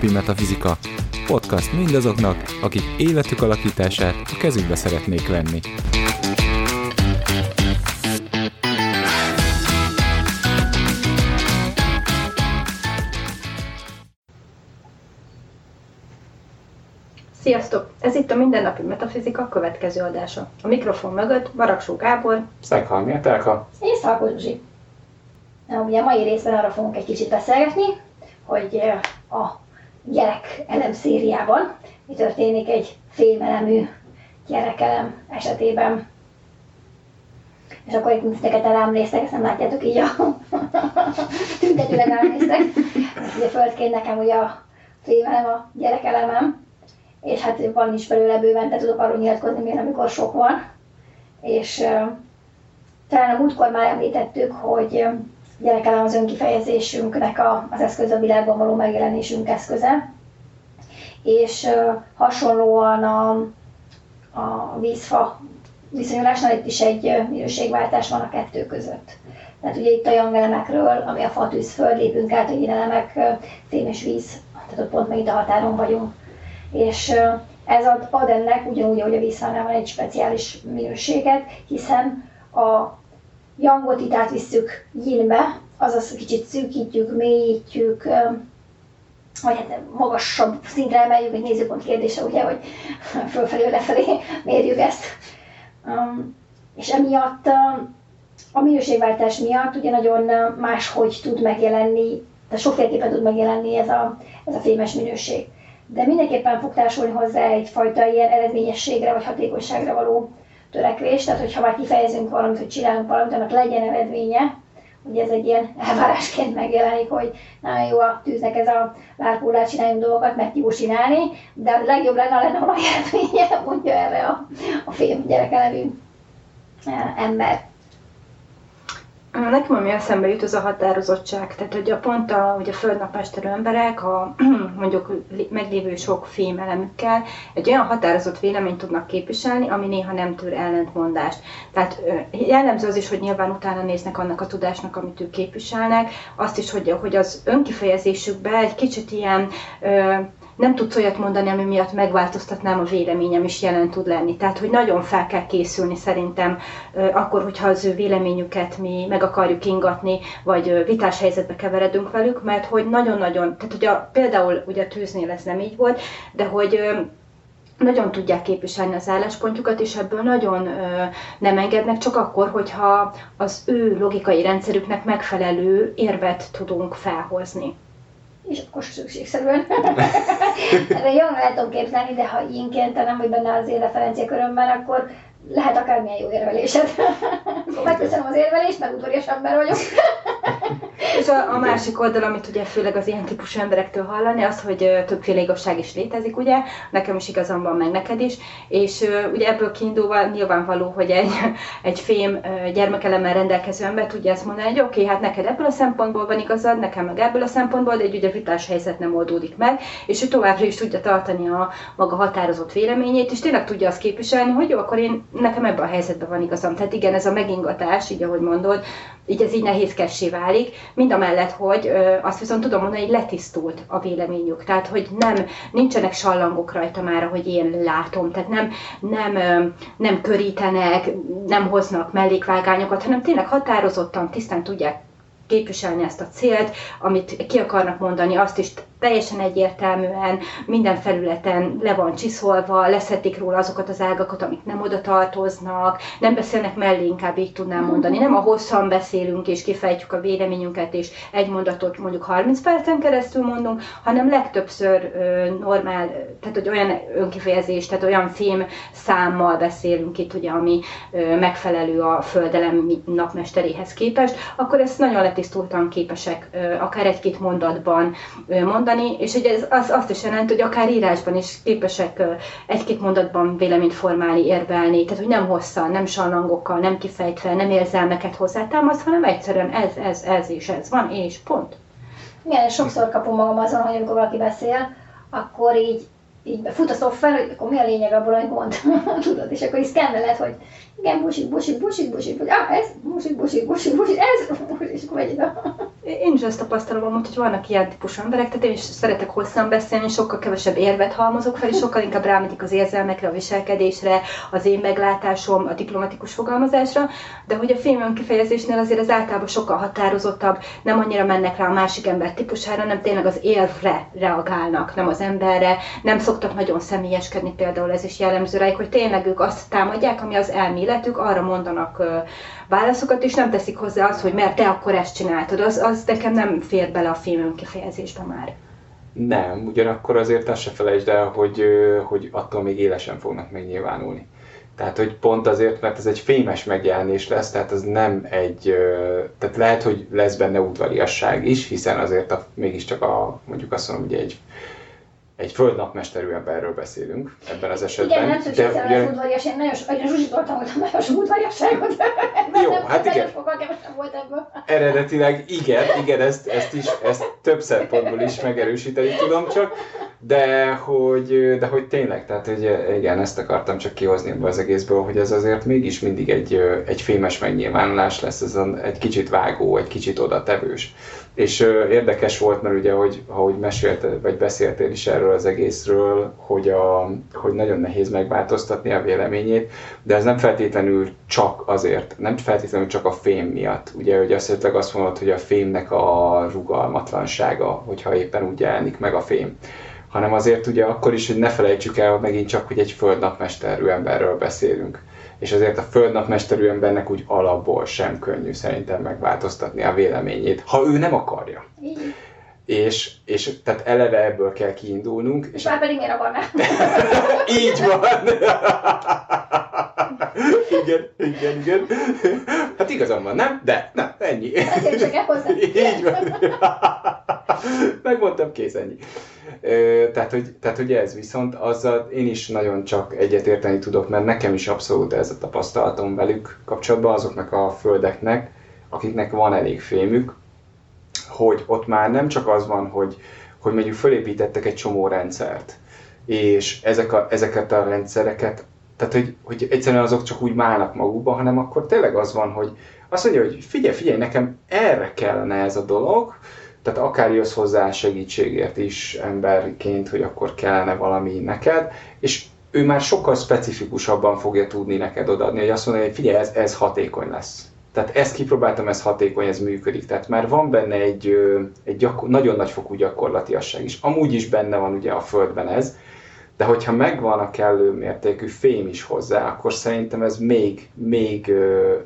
Mindennapi Metafizika. Podcast mindazoknak, akik életük alakítását a kezükbe szeretnék venni. Sziasztok! Ez itt a Mindennapi Metafizika következő adása. A mikrofon mögött Baraksó Gábor Szeghalmi Etelka. És Szalkó Zsuzsi. Na, ugye a mai részben arra fogunk egy kicsit beszélgetni, hogy a gyerek elem szériában mi történik egy fémelemű gyerekelem esetében. És akkor itt titeket elámnéztek, ezt nem látjátok így a tüntetőleg elnéztek. Ugye földként nekem ugye a fémelem a gyerekelemem, és hát van is belőle bőven, de tudok arról nyilatkozni, miért amikor sok van. És talán a múltkor már említettük, hogy gyerekelem az önkifejezésünknek a, az eszköz a világban való megjelenésünk eszköze. És hasonlóan a, a vízfa viszonyulásnál itt is egy minőségváltás van a kettő között. Tehát ugye itt a jangelemekről, ami a fa, tűz, föld, lépünk át, hogy elemek, fém és víz, tehát ott pont meg itt a határon vagyunk és ez ad, ad ennek ugyanúgy, ahogy a vízfánál van egy speciális minőséget, hiszen a jangot itt átvisszük yinbe, azaz kicsit szűkítjük, mélyítjük, vagy hát magasabb szintre emeljük, egy nézőpont kérdése, ugye, hogy fölfelé, lefelé mérjük ezt. És emiatt a minőségváltás miatt ugye nagyon máshogy tud megjelenni, tehát sokféleképpen tud megjelenni ez a, ez a fémes minőség de mindenképpen fog társulni hozzá egyfajta ilyen eredményességre vagy hatékonyságra való törekvés, tehát hogyha már kifejezünk valamit, hogy csinálunk valamit, annak legyen eredménye, ugye ez egy ilyen elvárásként megjelenik, hogy nagyon jó a tűznek ez a lárpólát, csináljunk dolgokat, mert jó csinálni, de a legjobb lenne, ha lenne valami eredménye, mondja erre a, a film gyerekelevű eh, ember. Nekem ami eszembe jut, az a határozottság. Tehát, hogy a pont a, ugye a földnapmesterő emberek, a mondjuk meglévő sok fémelemükkel egy olyan határozott véleményt tudnak képviselni, ami néha nem tűr ellentmondást. Tehát jellemző az is, hogy nyilván utána néznek annak a tudásnak, amit ők képviselnek, azt is, hogy, hogy az önkifejezésükben egy kicsit ilyen nem tudsz olyat mondani, ami miatt megváltoztatnám a véleményem is jelen tud lenni. Tehát, hogy nagyon fel kell készülni szerintem akkor, hogyha az ő véleményüket mi meg akarjuk ingatni, vagy vitás helyzetbe keveredünk velük, mert hogy nagyon-nagyon, tehát hogy a, például ugye a tűznél ez nem így volt, de hogy nagyon tudják képviselni az álláspontjukat, és ebből nagyon ö, nem engednek, csak akkor, hogyha az ő logikai rendszerüknek megfelelő érvet tudunk felhozni és akkor szükségszerűen. Erre jól lehet tudom képzelni, de ha én nem vagy benne az én referencia körömben, akkor lehet akármilyen jó érvelésed. Megköszönöm az érvelést, meg udvarias ember vagyok. És a, a másik oldal, amit ugye főleg az ilyen típusú emberektől hallani, az, hogy többféle igazság is létezik, ugye, nekem is igazam van, meg neked is, és ugye ebből kiindulva nyilvánvaló, hogy egy, egy fém gyermekelemmel rendelkező ember tudja ezt mondani, hogy oké, okay, hát neked ebből a szempontból van igazad, nekem meg ebből a szempontból, de egy ugye vitás helyzet nem oldódik meg, és ő továbbra is tudja tartani a maga határozott véleményét, és tényleg tudja azt képviselni, hogy jó, akkor én nekem ebben a helyzetben van igazam. Tehát igen, ez a megingatás, így ahogy mondod, így ez így nehézkessé válik, mind a mellett, hogy azt viszont tudom mondani, hogy letisztult a véleményük. Tehát, hogy nem, nincsenek sallangok rajta már, hogy én látom. Tehát nem, nem, nem körítenek, nem hoznak mellékvágányokat, hanem tényleg határozottan, tisztán tudják képviselni ezt a célt, amit ki akarnak mondani, azt is teljesen egyértelműen minden felületen le van csiszolva, leszedik róla azokat az ágakat, amik nem oda tartoznak, nem beszélnek mellé, inkább így tudnám mondani. Nem a hosszan beszélünk és kifejtjük a véleményünket, és egy mondatot mondjuk 30 percen keresztül mondunk, hanem legtöbbször ö, normál, tehát hogy olyan önkifejezés, tehát olyan fém számmal beszélünk itt, ugye, ami ö, megfelelő a földelem napmesteréhez képest, akkor ezt nagyon letisztultan képesek ö, akár egy-két mondatban ö, mondani, mondani, és ugye ez az, azt is jelenti, hogy akár írásban is képesek egy-két mondatban véleményt formálni, érvelni, tehát hogy nem hosszan, nem sallangokkal, nem kifejtve, nem érzelmeket hozzátámaszt, hanem egyszerűen ez, ez, ez és ez van, és pont. Igen, sokszor kapom magam azon, hogy amikor valaki beszél, akkor így így fut a szoftver, hogy akkor mi a lényeg abból, hogy mond, tudod, és akkor is szkenneled, hogy igen, busik, busik, busik, busik, busik, ah, ez, busik, busik, busik, busik, ez, és akkor megy Én is ezt tapasztalom, hogy vannak ilyen típusú emberek, tehát én is szeretek hosszan beszélni, sokkal kevesebb érvet halmozok fel, és sokkal inkább rámegyik az érzelmekre, a viselkedésre, az én meglátásom, a diplomatikus fogalmazásra, de hogy a film kifejezésnél azért az általában sokkal határozottabb, nem annyira mennek rá a másik ember típusára, nem tényleg az érvre reagálnak, nem az emberre, nem szoktak nagyon személyeskedni, például ez is jellemző rájuk, hogy tényleg ők azt támadják, ami az elméletük, arra mondanak válaszokat, és nem teszik hozzá azt, hogy mert te akkor ezt csináltad. Az, az nekem nem fér bele a film kifejezésbe már. Nem, ugyanakkor azért azt se felejtsd el, hogy, hogy attól még élesen fognak megnyilvánulni. Tehát, hogy pont azért, mert ez egy fémes megjelenés lesz, tehát az nem egy, tehát lehet, hogy lesz benne udvariasság is, hiszen azért a, mégiscsak a, mondjuk azt mondom, hogy egy egy földnapmesterű emberről beszélünk ebben az esetben. Igen, nem szükséges de, ugye... udvarias, én nagyon, nagyon zsuzsítottam, hogy nagyon sok udvariasságot. Jó, nem, hát igen. volt ebből. Eredetileg igen, igen, ezt, ezt is, ezt több szempontból is megerősíteni tudom csak, de hogy, de hogy tényleg, tehát hogy igen, ezt akartam csak kihozni ebből az egészből, hogy ez azért mégis mindig egy, egy fémes megnyilvánulás lesz, ez egy kicsit vágó, egy kicsit odatevős. És érdekes volt, mert ugye, hogy, ahogy meséltél, vagy beszéltél is erről az egészről, hogy, a, hogy nagyon nehéz megváltoztatni a véleményét, de ez nem feltétlenül csak azért, nem feltétlenül csak a fém miatt. Ugye, hogy azt, azt mondod, hogy a fémnek a rugalmatlansága, hogyha éppen úgy jelenik meg a fém hanem azért ugye akkor is, hogy ne felejtsük el megint csak, hogy egy földnapmesterű emberről beszélünk. És azért a földnapmesterű embernek úgy alapból sem könnyű szerintem megváltoztatni a véleményét, ha ő nem akarja. És, és tehát eleve ebből kell kiindulnunk. És már pedig miért akarná? Így van! igen, igen, igen. Hát igazam van, nem? De, nem, ennyi. Ezért csak hozzá. Így van. Megmondtam, kész, ennyi. Tehát hogy, tehát, hogy ez viszont azzal én is nagyon csak egyetérteni tudok, mert nekem is abszolút ez a tapasztalatom velük kapcsolatban, azoknak a földeknek, akiknek van elég fémük, hogy ott már nem csak az van, hogy, hogy mondjuk fölépítettek egy csomó rendszert, és ezek a, ezeket a rendszereket, tehát hogy, hogy egyszerűen azok csak úgy málnak magukba, hanem akkor tényleg az van, hogy azt mondja, hogy figyelj, figyelj, nekem erre kellene ez a dolog, tehát akár jössz hozzá segítségért is emberként, hogy akkor kellene valami neked, és ő már sokkal specifikusabban fogja tudni neked odaadni, hogy azt mondja, hogy figyelj, ez, ez hatékony lesz. Tehát ezt kipróbáltam, ez hatékony, ez működik. Tehát már van benne egy, egy gyakor- nagyon nagyfokú gyakorlatiasság is. Amúgy is benne van ugye a Földben ez, de hogyha megvan a kellő mértékű fém is hozzá, akkor szerintem ez még, még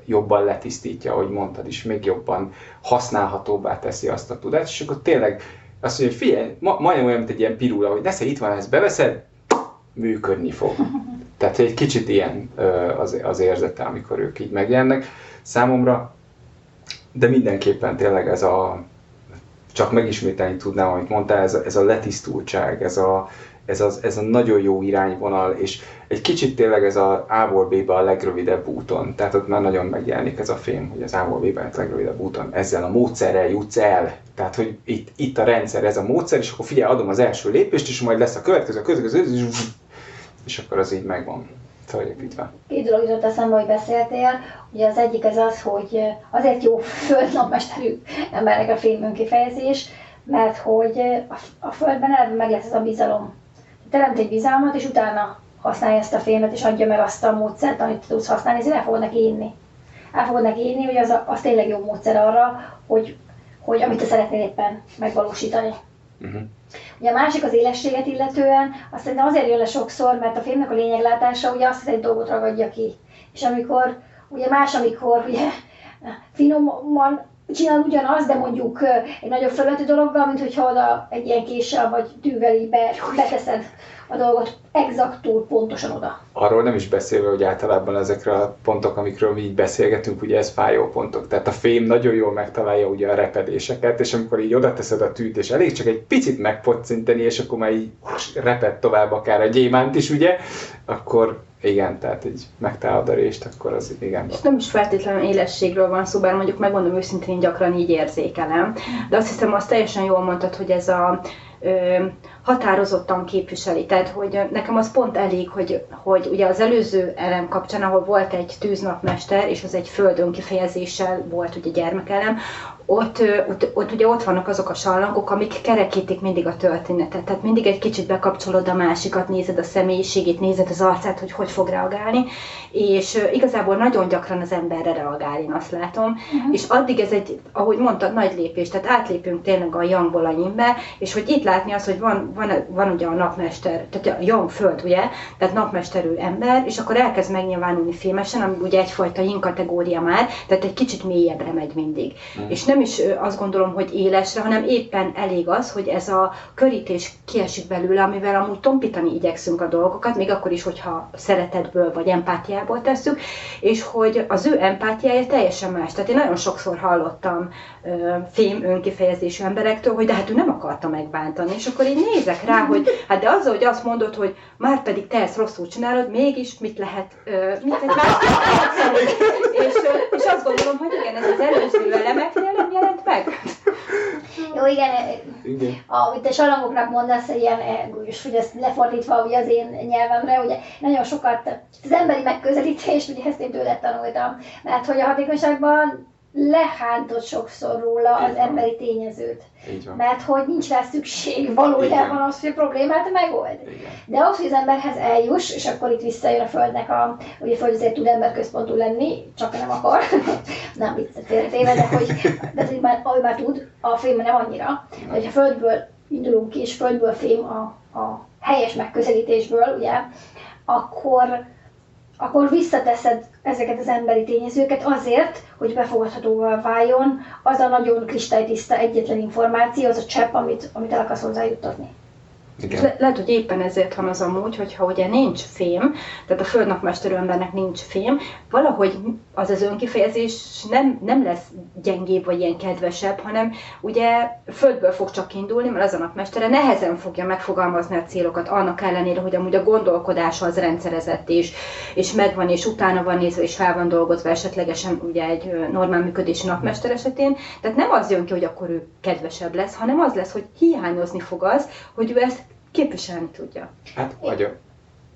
jobban letisztítja, ahogy mondtad is, még jobban használhatóbbá teszi azt a tudást, és akkor tényleg azt mondja, hogy figyelj, ma, majdnem olyan, mint egy ilyen pirula, hogy nesze, itt van, ezt beveszed, működni fog. Tehát egy kicsit ilyen az, az érzete, amikor ők így megjelennek számomra, de mindenképpen tényleg ez a, csak megismételni tudnám, amit mondtál, ez a, ez a letisztultság, ez a, ez, az, ez a nagyon jó irányvonal, és egy kicsit tényleg ez az A-ból B-be a legrövidebb úton, tehát ott már nagyon megjelenik ez a film, hogy az A-ból B-be a legrövidebb úton, ezzel a módszerrel jutsz el, tehát hogy itt, itt a rendszer, ez a módszer, és akkor figyelj, adom az első lépést, és majd lesz a következő, a következő, és akkor az így megvan. Felépítve. Két dolog jutott eszembe, hogy beszéltél. Ugye az egyik az az, hogy azért jó földnapmesterű embernek a film kifejezés, mert hogy a Földben eleve meg lesz ez a bizalom teremt egy bizalmat, és utána használja ezt a filmet, és adja meg azt a módszert, amit tudsz használni, ezért el fogod neki inni. El fogod neki inni, hogy az, a, az tényleg jó módszer arra, hogy, hogy amit te szeretnél éppen megvalósítani. Uh-huh. Ugye a másik az élességet illetően, azt szerintem azért jön le sokszor, mert a filmnek a lényeglátása ugye azt az egy dolgot ragadja ki. És amikor, ugye más, amikor ugye finoman csinál ugyanaz, de mondjuk egy nagyobb felületű dologgal, mint hogyha oda egy ilyen késsel vagy tűvel így be, beteszed a dolgot exaktul pontosan oda. Arról nem is beszélve, hogy általában ezekre a pontok, amikről mi így beszélgetünk, ugye ez fájó pontok. Tehát a fém nagyon jól megtalálja ugye a repedéseket, és amikor így oda teszed a tűt, és elég csak egy picit megpocinteni, és akkor már így reped tovább akár a gyémánt is, ugye, akkor igen, tehát így megtalálod a részt, akkor az igen. És nem is feltétlenül élességről van szó, bár mondjuk megmondom őszintén, gyakran így érzékelem. De azt hiszem, azt teljesen jól mondtad, hogy ez a határozottan képviseli. Tehát, hogy nekem az pont elég, hogy, hogy ugye az előző elem kapcsán, ahol volt egy tűznapmester, és az egy földön kifejezéssel volt ugye gyermekelem, ott, ott, ott ugye ott vannak azok a sallangok, amik kerekítik mindig a történetet. Tehát mindig egy kicsit bekapcsolod a másikat, nézed a személyiségét, nézed az arcát, hogy hogy fog reagálni, és igazából nagyon gyakran az emberre reagál, én azt látom. Uh-huh. És addig ez egy, ahogy mondtad, nagy lépés, tehát átlépünk tényleg a Youngból a Yinbe, és hogy itt látni azt, hogy van, van, van ugye a napmester, tehát a Young föld, ugye, tehát napmesterű ember, és akkor elkezd megnyilvánulni filmesen, ami ugye egyfajta Yin kategória már, tehát egy kicsit mélyebbre megy mindig. Uh-huh. És nem is azt gondolom, hogy élesre, hanem éppen elég az, hogy ez a körítés kiesik belőle, amivel amúgy tompítani igyekszünk a dolgokat, még akkor is, hogyha szeretetből vagy empátiából tesszük, és hogy az ő empátiája teljesen más. Tehát én nagyon sokszor hallottam fém önkifejezésű emberektől, hogy de hát ő nem akarta megbántani, és akkor így nézek rá, hogy hát de azzal, hogy azt mondod, hogy már pedig te ezt rosszul csinálod, mégis mit lehet, mit lehet és, és azt gondolom, hogy igen, ez az előző elemeknél nem jelent meg. Jó, igen, igen. amit a salangoknak mondasz, ilyen, és hogy ezt lefordítva ugye az én nyelvemre, ugye nagyon sokat, az emberi megközelítést, ugye ezt én tőled tanultam, mert hogy a hatékonyságban lehántott sokszor róla az emberi tényezőt. Mert hogy nincs rá szükség valójában az, hogy a problémát megold. Igen. De ahhoz, hogy az emberhez eljuss, és akkor itt visszajön a Földnek a, hogy a Föld azért tud emberközpontú lenni, csak nem akar, nem viccet félretéve, de hogy, de hogy már, ahogy már tud, a fém nem annyira. De hogyha Földből indulunk ki, és Földből fém a, a helyes megközelítésből, ugye, akkor akkor visszateszed ezeket az emberi tényezőket azért, hogy befogadhatóvá váljon az a nagyon kristálytiszta egyetlen információ, az a csepp, amit, amit el akarsz hozzájuttatni. Igen. Le- lehet, hogy éppen ezért van az amúgy, hogyha ugye nincs fém, tehát a földnapmesterő embernek nincs fém, valahogy az az önkifejezés nem, nem lesz gyengébb vagy ilyen kedvesebb, hanem ugye földből fog csak indulni, mert az a napmestere nehezen fogja megfogalmazni a célokat, annak ellenére, hogy amúgy a gondolkodása az rendszerezett és, és megvan, és utána van nézve, és fel van dolgozva esetlegesen ugye egy normál működési napmester esetén. Tehát nem az jön ki, hogy akkor ő kedvesebb lesz, hanem az lesz, hogy hiányozni fog az, hogy ő ezt képviselni tudja. Hát vagy,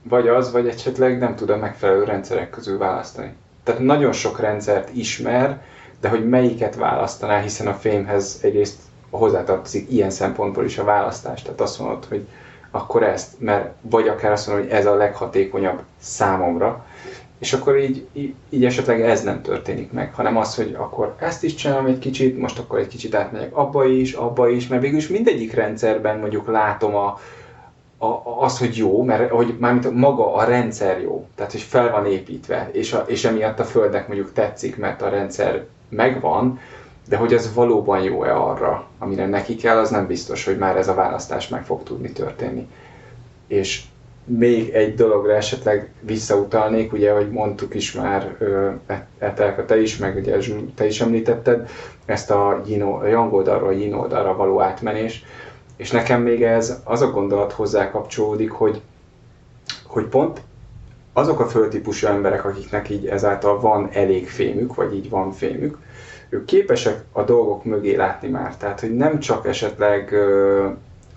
vagy az, vagy esetleg nem tud a megfelelő rendszerek közül választani. Tehát nagyon sok rendszert ismer, de hogy melyiket választaná, hiszen a fémhez egyrészt hozzátartozik ilyen szempontból is a választás. Tehát azt mondod, hogy akkor ezt, mert vagy akár azt mondod, hogy ez a leghatékonyabb számomra, és akkor így, így, így esetleg ez nem történik meg, hanem az, hogy akkor ezt is csinálom egy kicsit, most akkor egy kicsit átmegyek abba is, abba is, mert végülis mindegyik rendszerben mondjuk látom a, a, az, hogy jó, mert hogy mármint maga a rendszer jó, tehát hogy fel van építve, és, a, és emiatt a Földnek mondjuk tetszik, mert a rendszer megvan, de hogy az valóban jó-e arra, amire neki kell, az nem biztos, hogy már ez a választás meg fog tudni történni. És még egy dologra esetleg visszautalnék, ugye, hogy mondtuk is már, Etelka, te is, meg ugye te is említetted, ezt a, a Yang a Yin való átmenés, és nekem még ez az a gondolat hozzá kapcsolódik, hogy, hogy pont azok a földtípusú emberek, akiknek így ezáltal van elég fémük, vagy így van fémük, ők képesek a dolgok mögé látni már. Tehát, hogy nem csak esetleg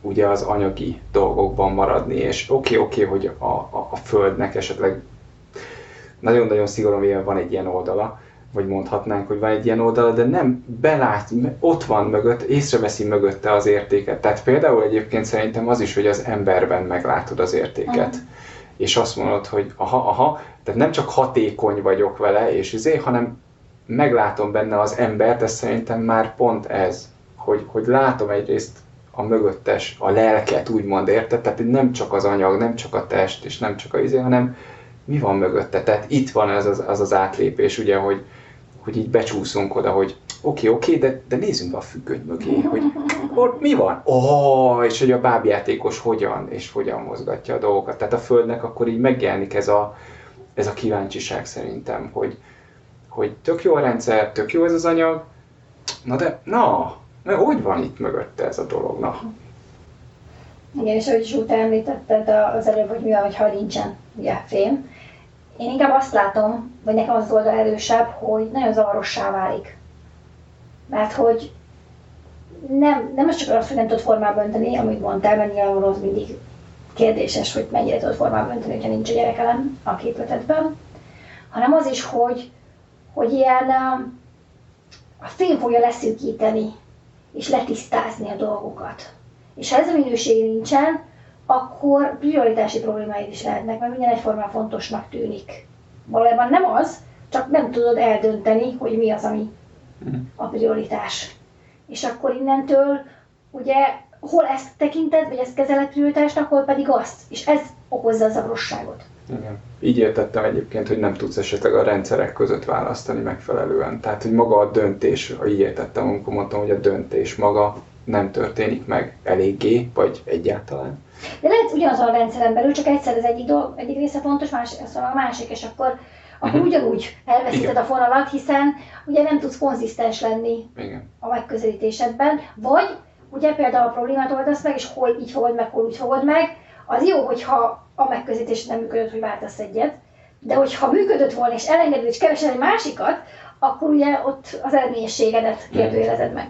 ugye az anyagi dolgokban maradni, és oké, okay, oké, okay, hogy a, a, a Földnek esetleg nagyon-nagyon szigorúan van egy ilyen oldala, vagy mondhatnánk, hogy van egy ilyen oldala, de nem belát, ott van mögött, észreveszi mögötte az értéket. Tehát például egyébként szerintem az is, hogy az emberben meglátod az értéket. Mm. És azt mondod, hogy aha, aha, tehát nem csak hatékony vagyok vele, és izé, hanem meglátom benne az embert, ez szerintem már pont ez, hogy, hogy látom egyrészt a mögöttes, a lelket, úgymond érted? Tehát nem csak az anyag, nem csak a test, és nem csak a izé, hanem mi van mögötte. Tehát itt van az az, az, az átlépés, ugye, hogy, hogy így becsúszunk oda, hogy oké, okay, oké, okay, de, de nézzünk be a függöny mögé, hogy ott mi van? Oh, és hogy a bábjátékos hogyan és hogyan mozgatja a dolgokat. Tehát a Földnek akkor így megjelenik ez a, ez a kíváncsiság szerintem, hogy, hogy tök jó a rendszer, tök jó ez az anyag, na de, na, na hogy van itt mögötte ez a dolog, na? Igen, és ahogy Zsút említetted az előbb, hogy mi van, ha nincsen ugye, fém, én inkább azt látom, vagy nekem az oldal erősebb, hogy nagyon zavarossá válik. Mert hogy nem, nem az csak az, hogy nem tud formába önteni, amit mondtál, mert nyilván az mindig kérdéses, hogy mennyire tud formába önteni, hogyha nincs a gyerekelem a képletetben, hanem az is, hogy, hogy ilyen a film fogja leszűkíteni és letisztázni a dolgokat. És ha ez a minőség nincsen, akkor prioritási problémáid is lehetnek, mert minden egyformán fontosnak tűnik. Valójában nem az, csak nem tudod eldönteni, hogy mi az, ami a prioritás. És akkor innentől ugye hol ezt tekinted, vagy ezt kezeled prioritásnak, hol pedig azt. És ez okozza a zavarosságot. Igen. Így értettem egyébként, hogy nem tudsz esetleg a rendszerek között választani megfelelően. Tehát, hogy maga a döntés, ha így értettem, amikor mondtam, hogy a döntés maga nem történik meg eléggé, vagy egyáltalán. De lehet ugyanaz a rendszeren belül, csak egyszer az egyik, dolg, egyik része fontos, más, szóval a másik, és akkor, akkor uh-huh. ugyanúgy elveszíted Igen. a fonalat, hiszen ugye nem tudsz konzisztens lenni Igen. a megközelítésedben, vagy ugye például a problémát oldasz meg, és hol így fogod meg, hol úgy fogod meg, az jó, hogyha a megközelítés nem működött, hogy váltasz egyet, de hogyha működött volna, és elengeded, és keresel egy másikat, akkor ugye ott az eredményességedet kérdőjelezed meg.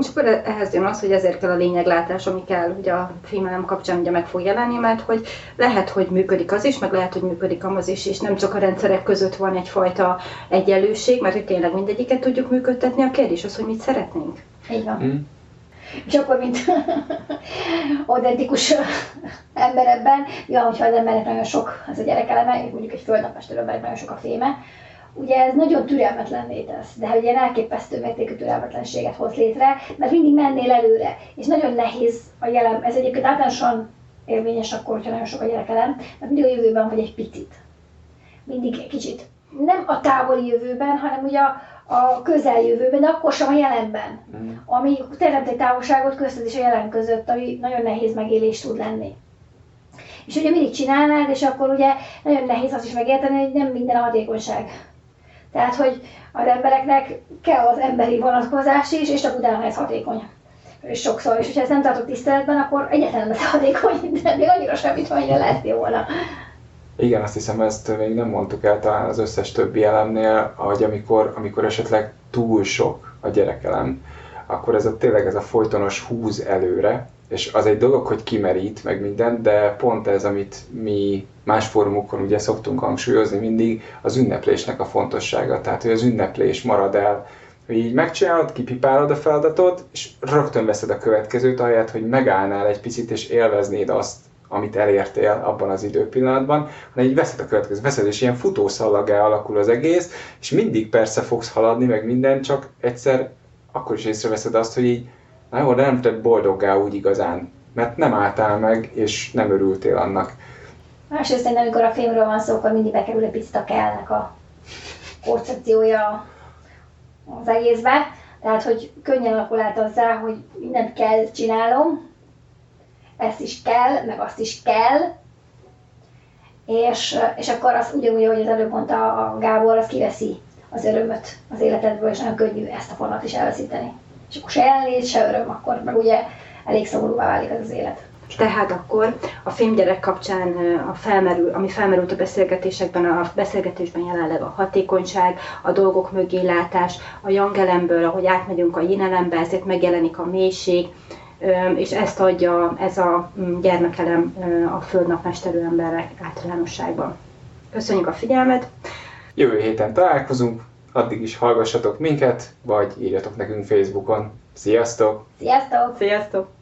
És akkor ehhez jön az, hogy ezért kell a lényeglátás, ami kell ugye a filmelem kapcsán ugye meg fog jelenni, mert hogy lehet, hogy működik az is, meg lehet, hogy működik az is, és nem csak a rendszerek között van egyfajta egyenlőség, mert hogy tényleg mindegyiket tudjuk működtetni, a kérdés az, hogy mit szeretnénk. Így van. Mm. És akkor, mint autentikus ember ebben, ja, hogyha az embernek nagyon sok az a gyerekeleme, mondjuk egy földnapmester embernek nagyon sok a féme, ugye ez nagyon türelmetlenné tesz, de hogy ilyen elképesztő mértékű türelmetlenséget hoz létre, mert mindig mennél előre, és nagyon nehéz a jelen, ez egyébként általánosan érvényes akkor, hogyha nagyon sok a gyerekelem, mert mindig a jövőben vagy egy picit. Mindig egy kicsit. Nem a távoli jövőben, hanem ugye a, a közeljövőben, de akkor sem a jelenben. Mm. Ami teremt egy távolságot közted és a jelen között, ami nagyon nehéz megélés tud lenni. És ugye mindig csinálnád, és akkor ugye nagyon nehéz azt is megérteni, hogy nem minden a hatékonyság. Tehát, hogy az embereknek kell az emberi vonatkozás is, és csak utána ez hatékony. És sokszor, és hogyha ezt nem tartok tiszteletben, akkor nem lesz hatékony, de még annyira semmit, amennyire lehetné volna. Igen, azt hiszem, ezt még nem mondtuk el talán az összes többi elemnél, hogy amikor, amikor esetleg túl sok a gyerekelem, akkor ez a tényleg ez a folytonos húz előre, és az egy dolog, hogy kimerít meg minden, de pont ez, amit mi más fórumokon ugye szoktunk hangsúlyozni mindig, az ünneplésnek a fontossága. Tehát, hogy az ünneplés marad el, hogy így megcsinálod, kipipálod a feladatot, és rögtön veszed a következőt, ahelyett, hogy megállnál egy picit, és élveznéd azt, amit elértél abban az időpillanatban, hanem így veszed a következő, veszed, és ilyen futószallagá alakul az egész, és mindig persze fogsz haladni, meg minden, csak egyszer akkor is észreveszed azt, hogy így, de nem tett boldoggá úgy igazán, mert nem álltál meg, és nem örültél annak. Másrészt szerintem, amikor a filmről van szó, akkor mindig bekerül a kellnek a koncepciója az egészbe. Tehát, hogy könnyen alakul át azzá, hogy mindent kell csinálom, ezt is kell, meg azt is kell, és, és akkor az ugyanúgy, ahogy az előbb mondta a Gábor, az kiveszi az örömöt az életedből, és nagyon könnyű ezt a format is elveszíteni. És akkor se jelenlét, se öröm, akkor meg ugye elég szomorúvá válik az, az élet. Tehát akkor a filmgyerek kapcsán, a felmerül, ami felmerült a beszélgetésekben, a beszélgetésben jelenleg a hatékonyság, a dolgok mögé látás, a jangelemből, ahogy átmegyünk a jinelembe, ezért megjelenik a mélység, és ezt adja ez a mm, gyermekelem a földnapmesterő emberek általánosságban. Köszönjük a figyelmet! Jövő héten találkozunk, addig is hallgassatok minket, vagy írjatok nekünk Facebookon. Sziasztok! Sziasztok! Sziasztok!